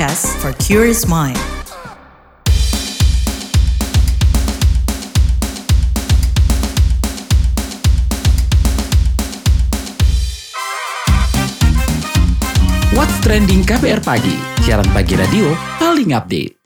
podcast for curious mind. What's Trending KBR Pagi, siaran pagi radio paling update.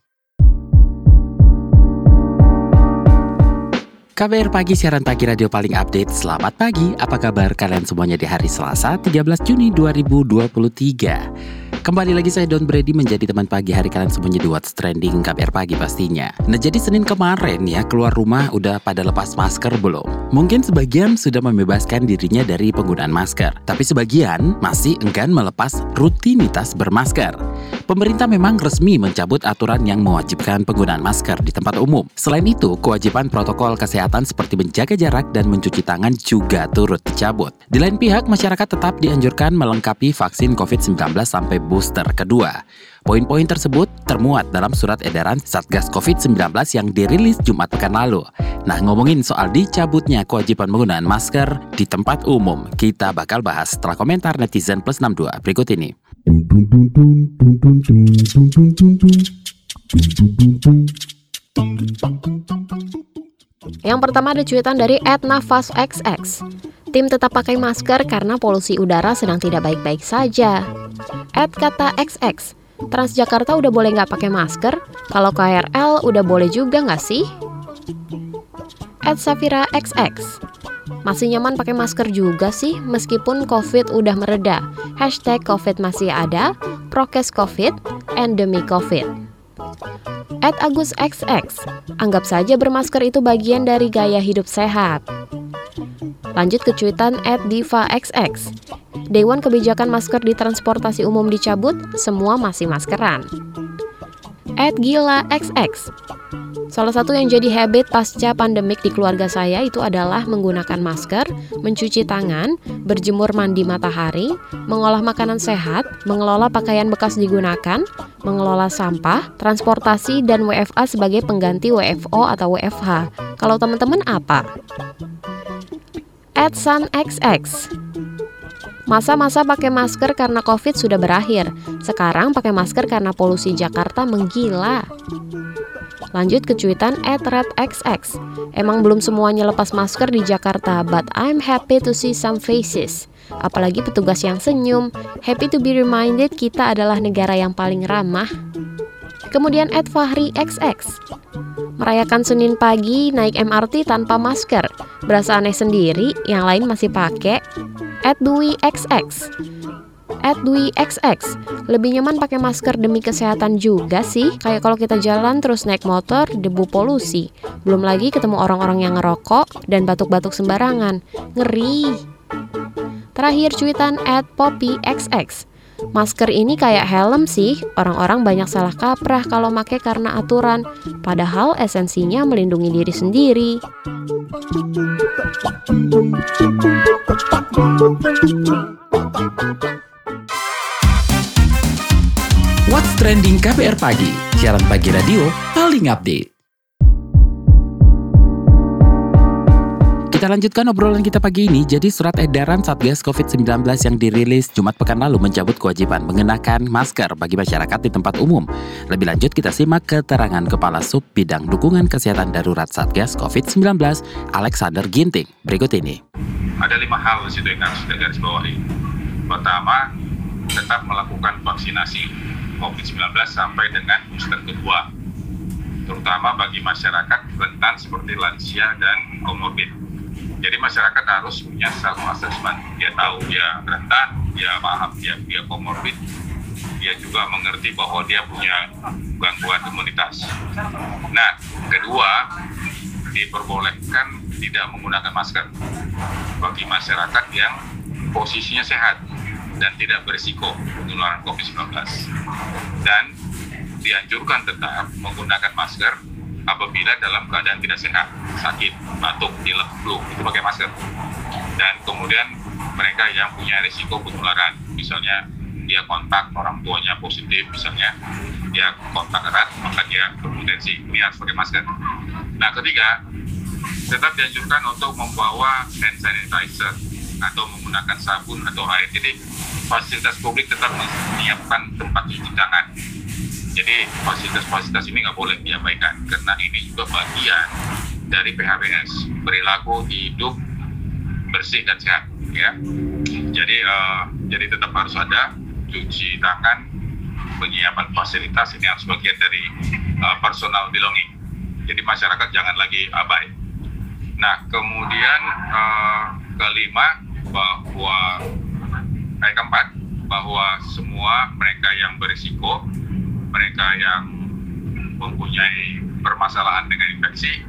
KBR Pagi, siaran pagi radio paling update. Selamat pagi, apa kabar kalian semuanya di hari Selasa 13 Juni 2023? Kembali lagi saya Don Brady menjadi teman pagi hari kalian semuanya di What's Trending KBR Pagi pastinya. Nah jadi Senin kemarin ya keluar rumah udah pada lepas masker belum? Mungkin sebagian sudah membebaskan dirinya dari penggunaan masker. Tapi sebagian masih enggan melepas rutinitas bermasker. Pemerintah memang resmi mencabut aturan yang mewajibkan penggunaan masker di tempat umum. Selain itu, kewajiban protokol kesehatan seperti menjaga jarak dan mencuci tangan juga turut dicabut. Di lain pihak, masyarakat tetap dianjurkan melengkapi vaksin COVID-19 sampai booster kedua. Poin-poin tersebut termuat dalam surat edaran Satgas COVID-19 yang dirilis Jumat pekan lalu. Nah, ngomongin soal dicabutnya kewajiban penggunaan masker di tempat umum, kita bakal bahas setelah komentar netizen plus 62 berikut ini. Yang pertama ada cuitan dari @nafasxx. Tim tetap pakai masker karena polusi udara sedang tidak baik-baik saja. At kata XX, Transjakarta udah boleh nggak pakai masker? Kalau KRL udah boleh juga nggak sih? At Safira XX, masih nyaman pakai masker juga sih meskipun COVID udah mereda. Hashtag COVID masih ada, prokes COVID, endemi COVID. At Agus XX, anggap saja bermasker itu bagian dari gaya hidup sehat. Lanjut ke cuitan at Diva XX. Dewan Kebijakan Masker di Transportasi Umum dicabut, semua masih maskeran. At Gila XX. Salah satu yang jadi habit pasca pandemik di keluarga saya itu adalah menggunakan masker, mencuci tangan, berjemur mandi matahari, mengolah makanan sehat, mengelola pakaian bekas digunakan, mengelola sampah, transportasi, dan WFA sebagai pengganti WFO atau WFH. Kalau teman-teman apa? At XX. Masa-masa pakai masker karena COVID sudah berakhir. Sekarang pakai masker karena polusi Jakarta menggila. Lanjut ke cuitan XX. Emang belum semuanya lepas masker di Jakarta, but I'm happy to see some faces. Apalagi petugas yang senyum. Happy to be reminded kita adalah negara yang paling ramah. Kemudian at Fahri XX. Merayakan Senin pagi naik MRT tanpa masker. Berasa aneh sendiri, yang lain masih pakai. At Dwi XX. At Dwi XX. Lebih nyaman pakai masker demi kesehatan juga sih. Kayak kalau kita jalan terus naik motor, debu polusi. Belum lagi ketemu orang-orang yang ngerokok dan batuk-batuk sembarangan. Ngeri. Terakhir cuitan at Poppy XX. Masker ini kayak helm sih, orang-orang banyak salah kaprah kalau make karena aturan, padahal esensinya melindungi diri sendiri. What's Trending KBR Pagi, siaran pagi radio paling update. Kita lanjutkan obrolan kita pagi ini. Jadi surat edaran Satgas COVID-19 yang dirilis Jumat pekan lalu mencabut kewajiban mengenakan masker bagi masyarakat di tempat umum. Lebih lanjut kita simak keterangan Kepala Sub Bidang Dukungan Kesehatan Darurat Satgas COVID-19 Alexander Ginting. Berikut ini. Ada lima hal di situ yang harus kita garis bawahi. Pertama, tetap melakukan vaksinasi COVID-19 sampai dengan booster kedua terutama bagi masyarakat rentan seperti lansia dan komorbid. Jadi masyarakat harus punya self assessment dia tahu dia rentan dia paham dia dia komorbid dia juga mengerti bahwa dia punya gangguan imunitas. Nah kedua diperbolehkan tidak menggunakan masker bagi masyarakat yang posisinya sehat dan tidak berisiko penularan COVID-19 dan dianjurkan tetap menggunakan masker apabila dalam keadaan tidak sehat, sakit, batuk, pilek, flu, itu pakai masker. Dan kemudian mereka yang punya risiko penularan, misalnya dia kontak orang tuanya positif, misalnya dia kontak erat, maka dia berpotensi ini harus pakai masker. Nah, ketiga, tetap dianjurkan untuk membawa hand sanitizer atau menggunakan sabun atau air. Jadi fasilitas publik tetap menyiapkan tempat cuci tangan Jadi fasilitas-fasilitas ini nggak boleh diabaikan karena ini juga bagian dari PHBS perilaku hidup bersih dan sehat ya. Jadi uh, jadi tetap harus ada cuci tangan, penyiapan fasilitas ini harus bagian dari uh, personal belonging. Jadi masyarakat jangan lagi abai. Nah kemudian uh, kelima bahwa eh keempat bahwa semua mereka yang berisiko, mereka yang mempunyai permasalahan dengan infeksi,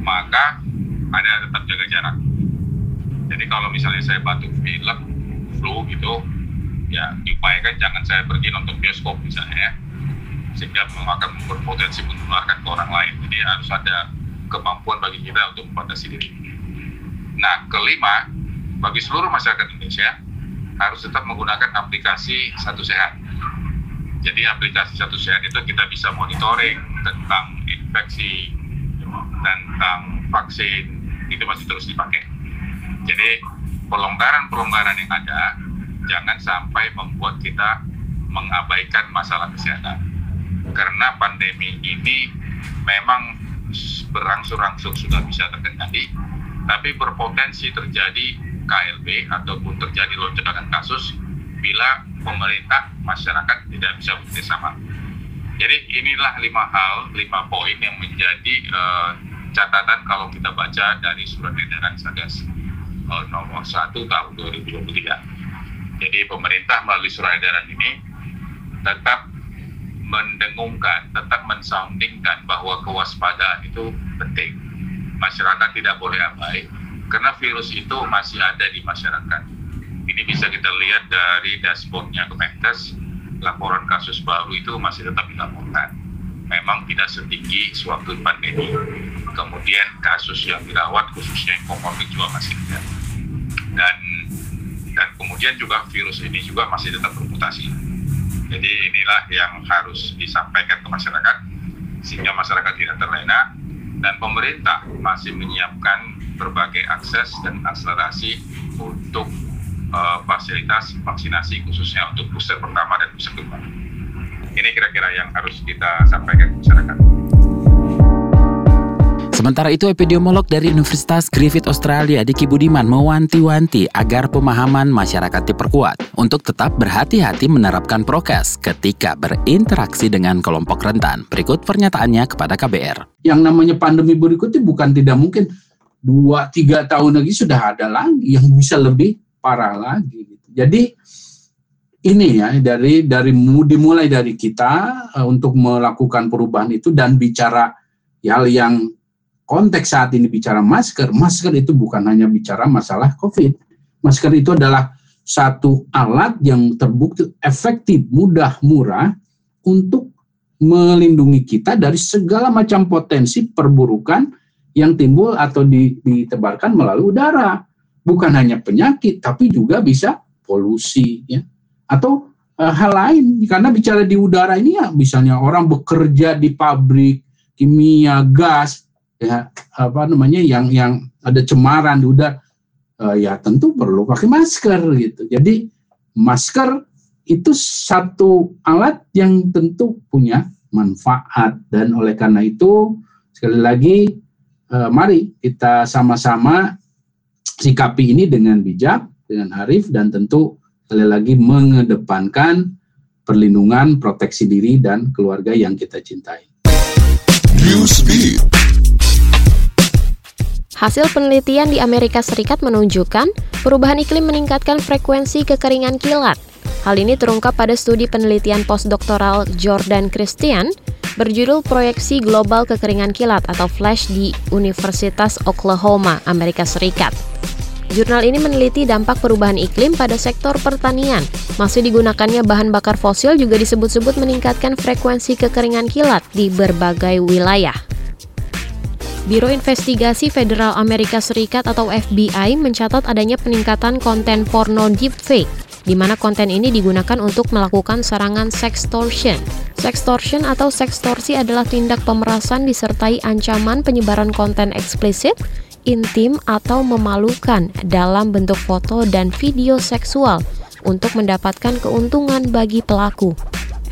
maka ada tetap jaga jarak. Jadi kalau misalnya saya batuk pilek, flu gitu, ya diupayakan jangan saya pergi nonton bioskop misalnya ya, sehingga akan berpotensi menularkan ke orang lain. Jadi harus ada kemampuan bagi kita untuk membatasi diri. Nah, kelima, bagi seluruh masyarakat Indonesia, harus tetap menggunakan aplikasi Satu Sehat. Jadi aplikasi Satu Sehat itu kita bisa monitoring tentang infeksi, tentang vaksin, itu masih terus dipakai. Jadi pelonggaran-pelonggaran yang ada jangan sampai membuat kita mengabaikan masalah kesehatan. Karena pandemi ini memang berangsur-angsur sudah bisa terkendali, tapi berpotensi terjadi KLB ataupun terjadi lonjakan kasus bila pemerintah masyarakat tidak bisa bekerjasama. Jadi inilah lima hal, lima poin yang menjadi uh, catatan kalau kita baca dari surat edaran Satgas uh, nomor 1 tahun 2023. Jadi pemerintah melalui surat edaran ini tetap mendengungkan, tetap mensoundingkan bahwa kewaspadaan itu penting. Masyarakat tidak boleh abai, karena virus itu masih ada di masyarakat. Ini bisa kita lihat dari dashboardnya Kemenkes, laporan kasus baru itu masih tetap dilaporkan. Memang tidak setinggi sewaktu pandemi. Kemudian kasus yang dirawat khususnya yang komorbid juga masih ada. Dan dan kemudian juga virus ini juga masih tetap bermutasi. Jadi inilah yang harus disampaikan ke masyarakat sehingga masyarakat tidak terlena dan pemerintah masih menyiapkan berbagai akses dan akselerasi untuk uh, fasilitas vaksinasi khususnya untuk booster pertama dan booster kedua. Ini kira-kira yang harus kita sampaikan ke masyarakat. Sementara itu, epidemiolog dari Universitas Griffith Australia, Diki Budiman, mewanti-wanti agar pemahaman masyarakat diperkuat untuk tetap berhati-hati menerapkan prokes ketika berinteraksi dengan kelompok rentan. Berikut pernyataannya kepada KBR. Yang namanya pandemi berikutnya bukan tidak mungkin dua tiga tahun lagi sudah ada lagi yang bisa lebih parah lagi. Gitu. Jadi ini ya dari dari dimulai dari kita uh, untuk melakukan perubahan itu dan bicara hal yang konteks saat ini bicara masker, masker itu bukan hanya bicara masalah COVID. Masker itu adalah satu alat yang terbukti efektif, mudah, murah untuk melindungi kita dari segala macam potensi perburukan yang timbul atau ditebarkan melalui udara. Bukan hanya penyakit, tapi juga bisa polusi, ya. atau e, hal lain. Karena bicara di udara ini ya, misalnya orang bekerja di pabrik kimia, gas, ya apa namanya, yang yang ada cemaran di udara, e, ya tentu perlu pakai masker gitu. Jadi masker itu satu alat yang tentu punya manfaat dan oleh karena itu sekali lagi eh, mari kita sama-sama sikapi ini dengan bijak, dengan arif dan tentu sekali lagi mengedepankan perlindungan, proteksi diri dan keluarga yang kita cintai. Hasil penelitian di Amerika Serikat menunjukkan perubahan iklim meningkatkan frekuensi kekeringan kilat. Hal ini terungkap pada studi penelitian postdoktoral Jordan Christian berjudul Proyeksi Global Kekeringan Kilat atau FLASH di Universitas Oklahoma, Amerika Serikat. Jurnal ini meneliti dampak perubahan iklim pada sektor pertanian. Masih digunakannya bahan bakar fosil juga disebut-sebut meningkatkan frekuensi kekeringan kilat di berbagai wilayah. Biro Investigasi Federal Amerika Serikat atau FBI mencatat adanya peningkatan konten porno deepfake di mana konten ini digunakan untuk melakukan serangan sextortion. Sextortion atau sextorsi adalah tindak pemerasan disertai ancaman penyebaran konten eksplisit, intim, atau memalukan dalam bentuk foto dan video seksual untuk mendapatkan keuntungan bagi pelaku.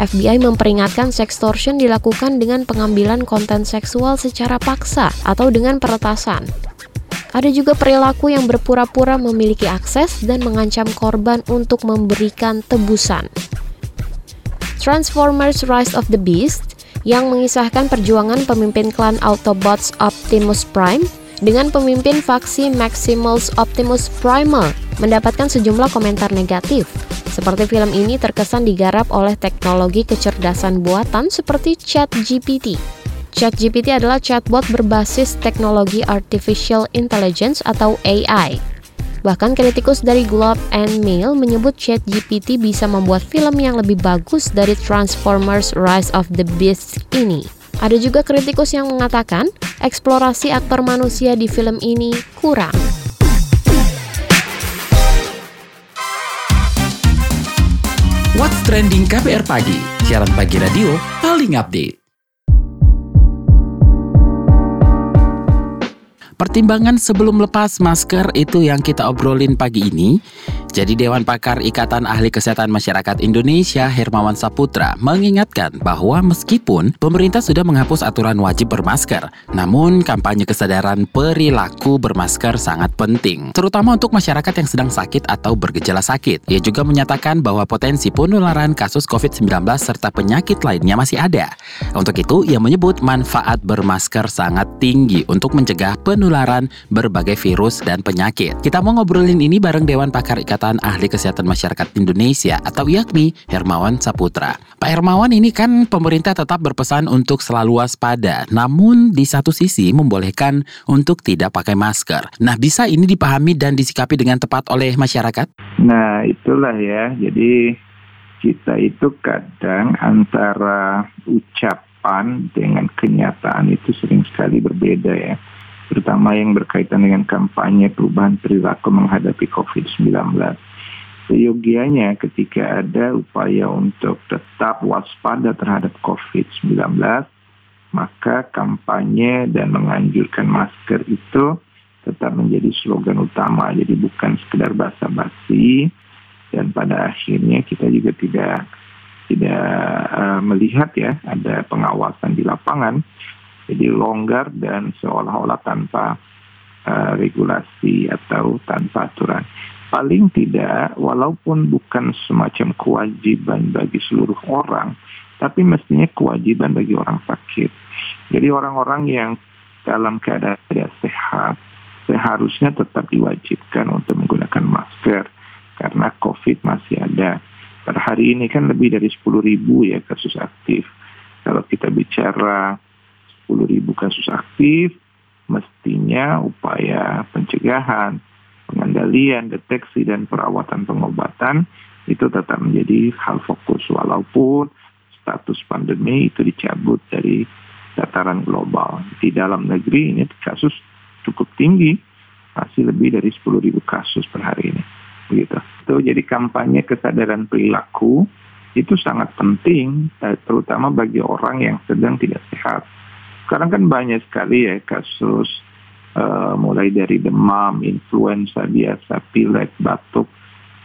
FBI memperingatkan sextortion dilakukan dengan pengambilan konten seksual secara paksa atau dengan peretasan. Ada juga perilaku yang berpura-pura memiliki akses dan mengancam korban untuk memberikan tebusan. Transformers Rise of the Beast yang mengisahkan perjuangan pemimpin klan Autobots Optimus Prime dengan pemimpin faksi Maximals Optimus Primal mendapatkan sejumlah komentar negatif seperti film ini terkesan digarap oleh teknologi kecerdasan buatan seperti ChatGPT. ChatGPT adalah chatbot berbasis teknologi artificial intelligence atau AI. Bahkan kritikus dari Globe and Mail menyebut ChatGPT bisa membuat film yang lebih bagus dari Transformers Rise of the Beasts ini. Ada juga kritikus yang mengatakan eksplorasi aktor manusia di film ini kurang. What's Trending KPR Pagi, siaran pagi radio paling update. Pertimbangan sebelum lepas masker itu yang kita obrolin pagi ini. Jadi Dewan Pakar Ikatan Ahli Kesehatan Masyarakat Indonesia Hermawan Saputra mengingatkan bahwa meskipun pemerintah sudah menghapus aturan wajib bermasker, namun kampanye kesadaran perilaku bermasker sangat penting, terutama untuk masyarakat yang sedang sakit atau bergejala sakit. Ia juga menyatakan bahwa potensi penularan kasus COVID-19 serta penyakit lainnya masih ada. Untuk itu, ia menyebut manfaat bermasker sangat tinggi untuk mencegah penularan berbagai virus dan penyakit. Kita mau ngobrolin ini bareng Dewan Pakar Ikatan Ikatan Ahli Kesehatan Masyarakat Indonesia atau IAKMI, Hermawan Saputra. Pak Hermawan ini kan pemerintah tetap berpesan untuk selalu waspada, namun di satu sisi membolehkan untuk tidak pakai masker. Nah, bisa ini dipahami dan disikapi dengan tepat oleh masyarakat? Nah, itulah ya. Jadi kita itu kadang antara ucapan dengan kenyataan itu sering sekali berbeda ya terutama yang berkaitan dengan kampanye perubahan perilaku menghadapi COVID-19. Seyogianya ketika ada upaya untuk tetap waspada terhadap COVID-19, maka kampanye dan menganjurkan masker itu tetap menjadi slogan utama. Jadi bukan sekedar basa-basi dan pada akhirnya kita juga tidak tidak uh, melihat ya ada pengawasan di lapangan jadi longgar dan seolah-olah tanpa uh, regulasi atau tanpa aturan. Paling tidak, walaupun bukan semacam kewajiban bagi seluruh orang, tapi mestinya kewajiban bagi orang sakit. Jadi orang-orang yang dalam keadaan tidak sehat, seharusnya tetap diwajibkan untuk menggunakan masker karena COVID masih ada. Pada hari ini kan lebih dari 10 ribu ya kasus aktif. Kalau kita bicara 10 ribu kasus aktif, mestinya upaya pencegahan, pengendalian, deteksi, dan perawatan pengobatan itu tetap menjadi hal fokus walaupun status pandemi itu dicabut dari dataran global. Di dalam negeri ini kasus cukup tinggi, masih lebih dari 10 ribu kasus per hari ini. Begitu. Itu jadi kampanye kesadaran perilaku itu sangat penting, eh, terutama bagi orang yang sedang tidak sehat sekarang kan banyak sekali ya kasus uh, mulai dari demam, influenza biasa, pilek, batuk,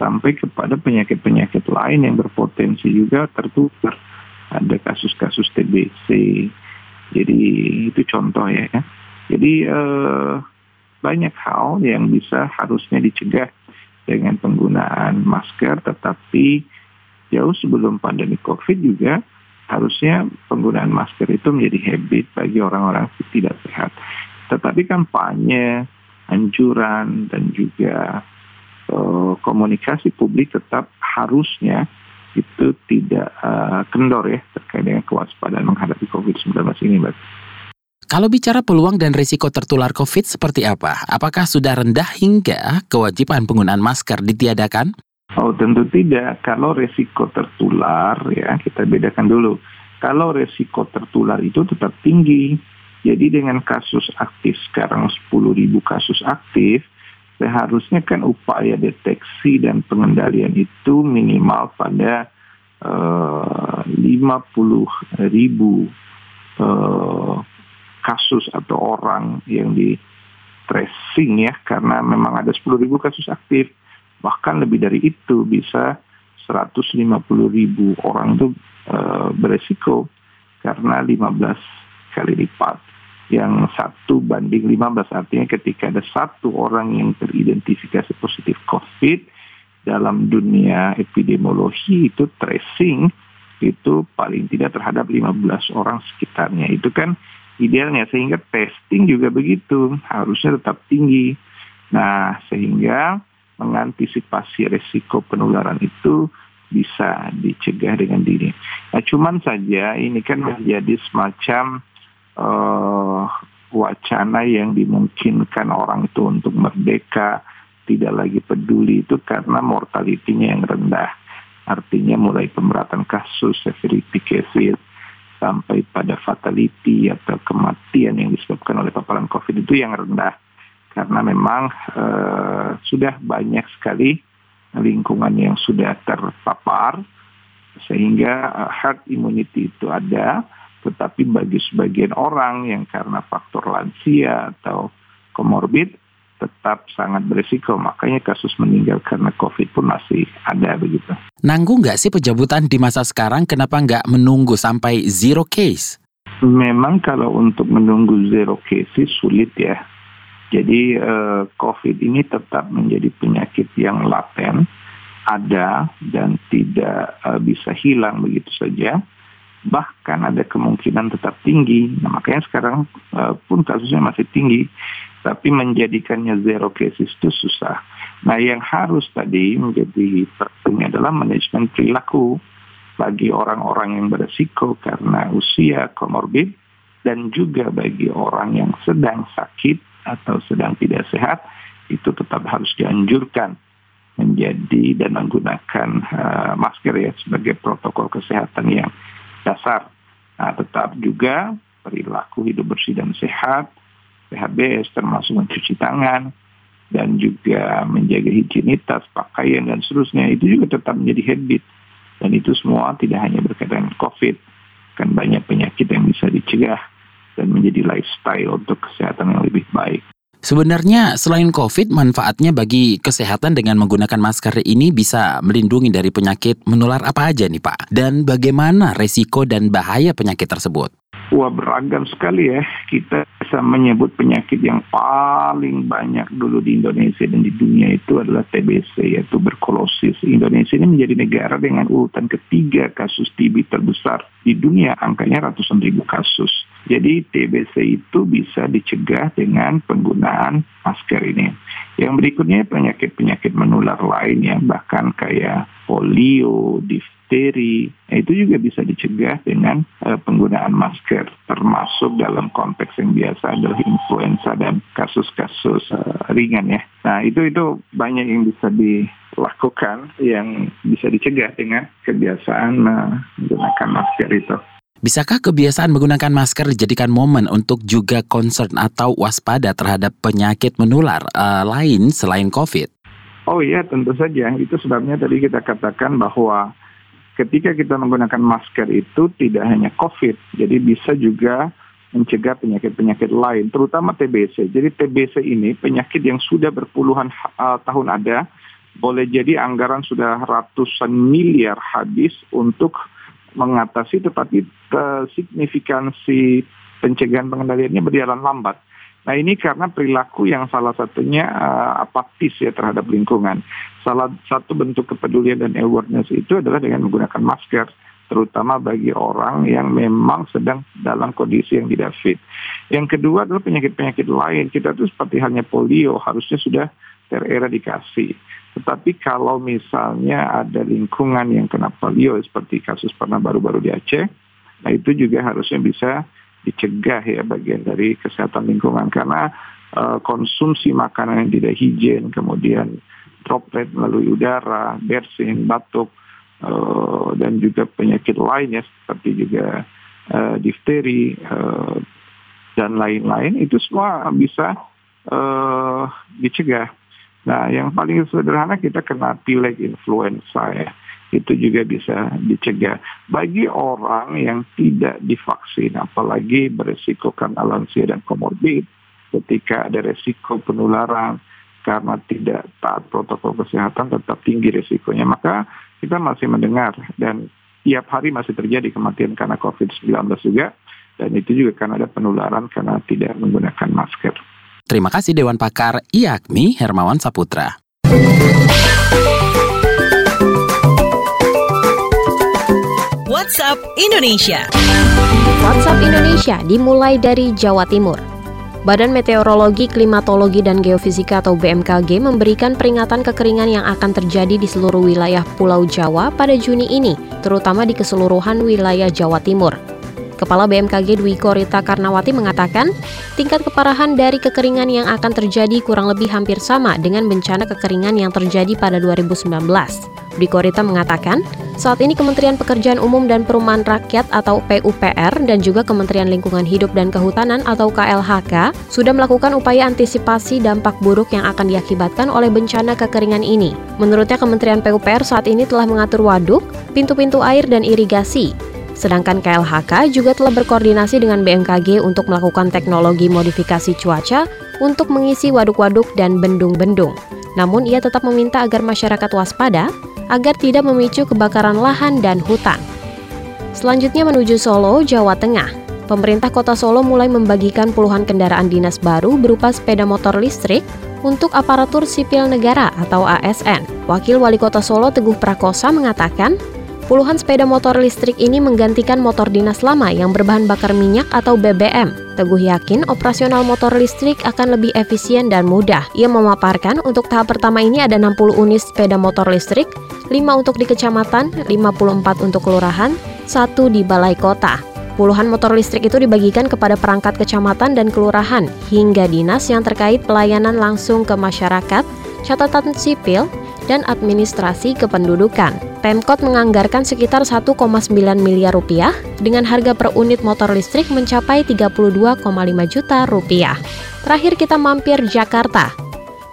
sampai kepada penyakit-penyakit lain yang berpotensi juga tertular. Ada kasus-kasus TBC. Jadi itu contoh ya. Jadi uh, banyak hal yang bisa harusnya dicegah dengan penggunaan masker, tetapi jauh sebelum pandemi COVID juga harusnya penggunaan masker itu menjadi habit bagi orang-orang tidak sehat. Tetapi kampanye, anjuran, dan juga uh, komunikasi publik tetap harusnya itu tidak uh, kendor ya terkait dengan kewaspadaan menghadapi COVID-19 ini, Mbak. Kalau bicara peluang dan risiko tertular COVID seperti apa? Apakah sudah rendah hingga kewajiban penggunaan masker ditiadakan? Oh tentu tidak. Kalau resiko tertular ya kita bedakan dulu. Kalau resiko tertular itu tetap tinggi. Jadi dengan kasus aktif sekarang 10.000 kasus aktif, seharusnya kan upaya deteksi dan pengendalian itu minimal pada uh, 50 ribu uh, kasus atau orang yang di tracing ya karena memang ada 10 ribu kasus aktif bahkan lebih dari itu bisa 150 ribu orang itu uh, beresiko karena 15 kali lipat. Yang satu banding 15 artinya ketika ada satu orang yang teridentifikasi positif COVID dalam dunia epidemiologi itu tracing itu paling tidak terhadap 15 orang sekitarnya. Itu kan idealnya sehingga testing juga begitu harusnya tetap tinggi. Nah, sehingga mengantisipasi resiko penularan itu bisa dicegah dengan dini. Nah, cuman saja ini kan menjadi semacam uh, wacana yang dimungkinkan orang itu untuk merdeka, tidak lagi peduli itu karena mortalitinya yang rendah. Artinya mulai pemberatan kasus, severity cases, sampai pada fatality atau kematian yang disebabkan oleh paparan COVID itu yang rendah. Karena memang uh, sudah banyak sekali lingkungan yang sudah terpapar sehingga uh, herd immunity itu ada tetapi bagi sebagian orang yang karena faktor lansia atau komorbid tetap sangat berisiko makanya kasus meninggal karena COVID pun masih ada begitu. Nanggung nggak sih pejabutan di masa sekarang kenapa nggak menunggu sampai zero case? Memang kalau untuk menunggu zero case sulit ya jadi eh, COVID ini tetap menjadi penyakit yang laten, ada dan tidak eh, bisa hilang begitu saja. Bahkan ada kemungkinan tetap tinggi. Nah, makanya sekarang eh, pun kasusnya masih tinggi, tapi menjadikannya zero cases itu susah. Nah, yang harus tadi menjadi penting adalah manajemen perilaku bagi orang-orang yang beresiko karena usia komorbid dan juga bagi orang yang sedang sakit atau sedang tidak sehat itu tetap harus dianjurkan menjadi dan menggunakan uh, masker ya sebagai protokol kesehatan yang dasar. Nah, tetap juga perilaku hidup bersih dan sehat, PHBS termasuk mencuci tangan, dan juga menjaga higienitas, pakaian, dan seterusnya, itu juga tetap menjadi habit. Dan itu semua tidak hanya berkaitan COVID, kan banyak penyakit yang bisa dicegah dan menjadi lifestyle untuk kesehatan yang lebih baik. Sebenarnya selain COVID, manfaatnya bagi kesehatan dengan menggunakan masker ini bisa melindungi dari penyakit menular apa aja nih Pak? Dan bagaimana resiko dan bahaya penyakit tersebut? Wah beragam sekali ya. Kita bisa menyebut penyakit yang paling banyak dulu di Indonesia dan di dunia itu adalah TBC yaitu tuberkulosis. Indonesia ini menjadi negara dengan urutan ketiga kasus TB terbesar di dunia. Angkanya ratusan ribu kasus. Jadi TBC itu bisa dicegah dengan penggunaan masker ini. Yang berikutnya penyakit-penyakit menular lain yang bahkan kayak polio, difteri, nah itu juga bisa dicegah dengan uh, penggunaan masker, termasuk dalam konteks yang biasa adalah influenza dan kasus-kasus uh, ringan ya. Nah itu itu banyak yang bisa dilakukan yang bisa dicegah dengan kebiasaan menggunakan masker itu. Bisakah kebiasaan menggunakan masker dijadikan momen untuk juga concern atau waspada terhadap penyakit menular uh, lain selain COVID? Oh iya, tentu saja. Itu sebabnya tadi kita katakan bahwa ketika kita menggunakan masker itu tidak hanya COVID, jadi bisa juga mencegah penyakit-penyakit lain, terutama TBC. Jadi TBC ini penyakit yang sudah berpuluhan uh, tahun ada, boleh jadi anggaran sudah ratusan miliar habis untuk mengatasi tetapi signifikansi pencegahan pengendaliannya berjalan lambat. Nah ini karena perilaku yang salah satunya uh, apatis ya terhadap lingkungan. Salah satu bentuk kepedulian dan awareness itu adalah dengan menggunakan masker, terutama bagi orang yang memang sedang dalam kondisi yang tidak fit. Yang kedua adalah penyakit-penyakit lain. Kita tuh seperti halnya polio harusnya sudah tereradikasi. Tetapi kalau misalnya ada lingkungan yang kena polio seperti kasus pernah baru-baru di Aceh, nah itu juga harusnya bisa dicegah ya bagian dari kesehatan lingkungan karena uh, konsumsi makanan yang tidak higien, kemudian droplet melalui udara, bersin, batuk, uh, dan juga penyakit lainnya seperti juga uh, difteri uh, dan lain-lain itu semua bisa uh, dicegah. Nah, yang paling sederhana kita kena pilek influenza ya. Itu juga bisa dicegah. Bagi orang yang tidak divaksin, apalagi beresiko karena lansia dan komorbid, ketika ada resiko penularan karena tidak taat protokol kesehatan tetap tinggi risikonya. Maka kita masih mendengar dan tiap hari masih terjadi kematian karena COVID-19 juga dan itu juga karena ada penularan karena tidak menggunakan masker. Terima kasih Dewan Pakar IAKMI Hermawan Saputra. WhatsApp Indonesia. WhatsApp Indonesia dimulai dari Jawa Timur. Badan Meteorologi, Klimatologi, dan Geofisika atau BMKG memberikan peringatan kekeringan yang akan terjadi di seluruh wilayah Pulau Jawa pada Juni ini, terutama di keseluruhan wilayah Jawa Timur. Kepala BMKG Dwi Korita Karnawati mengatakan, tingkat keparahan dari kekeringan yang akan terjadi kurang lebih hampir sama dengan bencana kekeringan yang terjadi pada 2019. Dwi Korita mengatakan, saat ini Kementerian Pekerjaan Umum dan Perumahan Rakyat atau PUPR dan juga Kementerian Lingkungan Hidup dan Kehutanan atau KLHK sudah melakukan upaya antisipasi dampak buruk yang akan diakibatkan oleh bencana kekeringan ini. Menurutnya Kementerian PUPR saat ini telah mengatur waduk, pintu-pintu air dan irigasi, Sedangkan KLHK juga telah berkoordinasi dengan BMKG untuk melakukan teknologi modifikasi cuaca untuk mengisi waduk-waduk dan bendung-bendung. Namun ia tetap meminta agar masyarakat waspada agar tidak memicu kebakaran lahan dan hutan. Selanjutnya menuju Solo, Jawa Tengah. Pemerintah Kota Solo mulai membagikan puluhan kendaraan dinas baru berupa sepeda motor listrik untuk aparatur sipil negara atau ASN. Wakil Wali Kota Solo Teguh Prakosa mengatakan, Puluhan sepeda motor listrik ini menggantikan motor dinas lama yang berbahan bakar minyak atau BBM. Teguh yakin operasional motor listrik akan lebih efisien dan mudah. Ia memaparkan untuk tahap pertama ini ada 60 unit sepeda motor listrik, 5 untuk di kecamatan, 54 untuk kelurahan, satu di balai kota. Puluhan motor listrik itu dibagikan kepada perangkat kecamatan dan kelurahan hingga dinas yang terkait pelayanan langsung ke masyarakat, catatan sipil, dan administrasi kependudukan. Pemkot menganggarkan sekitar 1,9 miliar rupiah dengan harga per unit motor listrik mencapai 32,5 juta rupiah. Terakhir kita mampir Jakarta.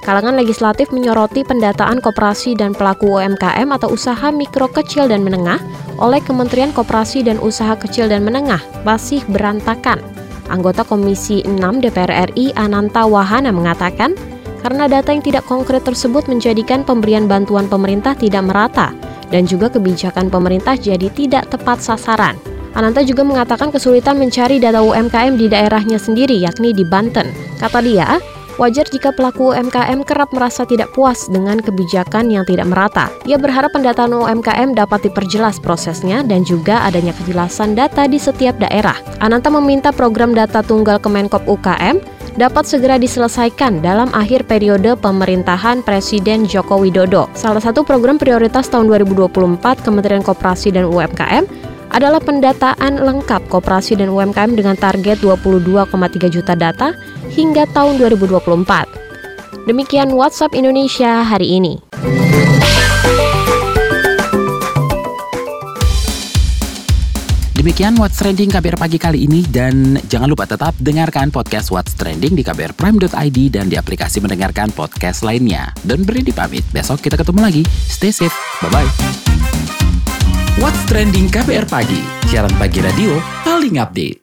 Kalangan legislatif menyoroti pendataan koperasi dan pelaku UMKM atau usaha mikro kecil dan menengah oleh Kementerian Koperasi dan Usaha Kecil dan Menengah masih berantakan. Anggota Komisi 6 DPR RI Ananta Wahana mengatakan, karena data yang tidak konkret tersebut menjadikan pemberian bantuan pemerintah tidak merata dan juga kebijakan pemerintah jadi tidak tepat sasaran. Ananta juga mengatakan kesulitan mencari data UMKM di daerahnya sendiri, yakni di Banten. Kata dia, wajar jika pelaku UMKM kerap merasa tidak puas dengan kebijakan yang tidak merata. Ia berharap pendataan UMKM dapat diperjelas prosesnya dan juga adanya kejelasan data di setiap daerah. Ananta meminta program data tunggal Kemenkop UKM dapat segera diselesaikan dalam akhir periode pemerintahan Presiden Joko Widodo. Salah satu program prioritas tahun 2024 Kementerian Koperasi dan UMKM adalah pendataan lengkap koperasi dan UMKM dengan target 22,3 juta data hingga tahun 2024. Demikian WhatsApp Indonesia hari ini. Demikian What's Trending KBR pagi kali ini dan jangan lupa tetap dengarkan podcast What's Trending di kbrprime.id dan di aplikasi mendengarkan podcast lainnya. Don beri pamit, besok kita ketemu lagi. Stay safe, bye-bye. What's Trending KBR Pagi, siaran pagi radio paling update.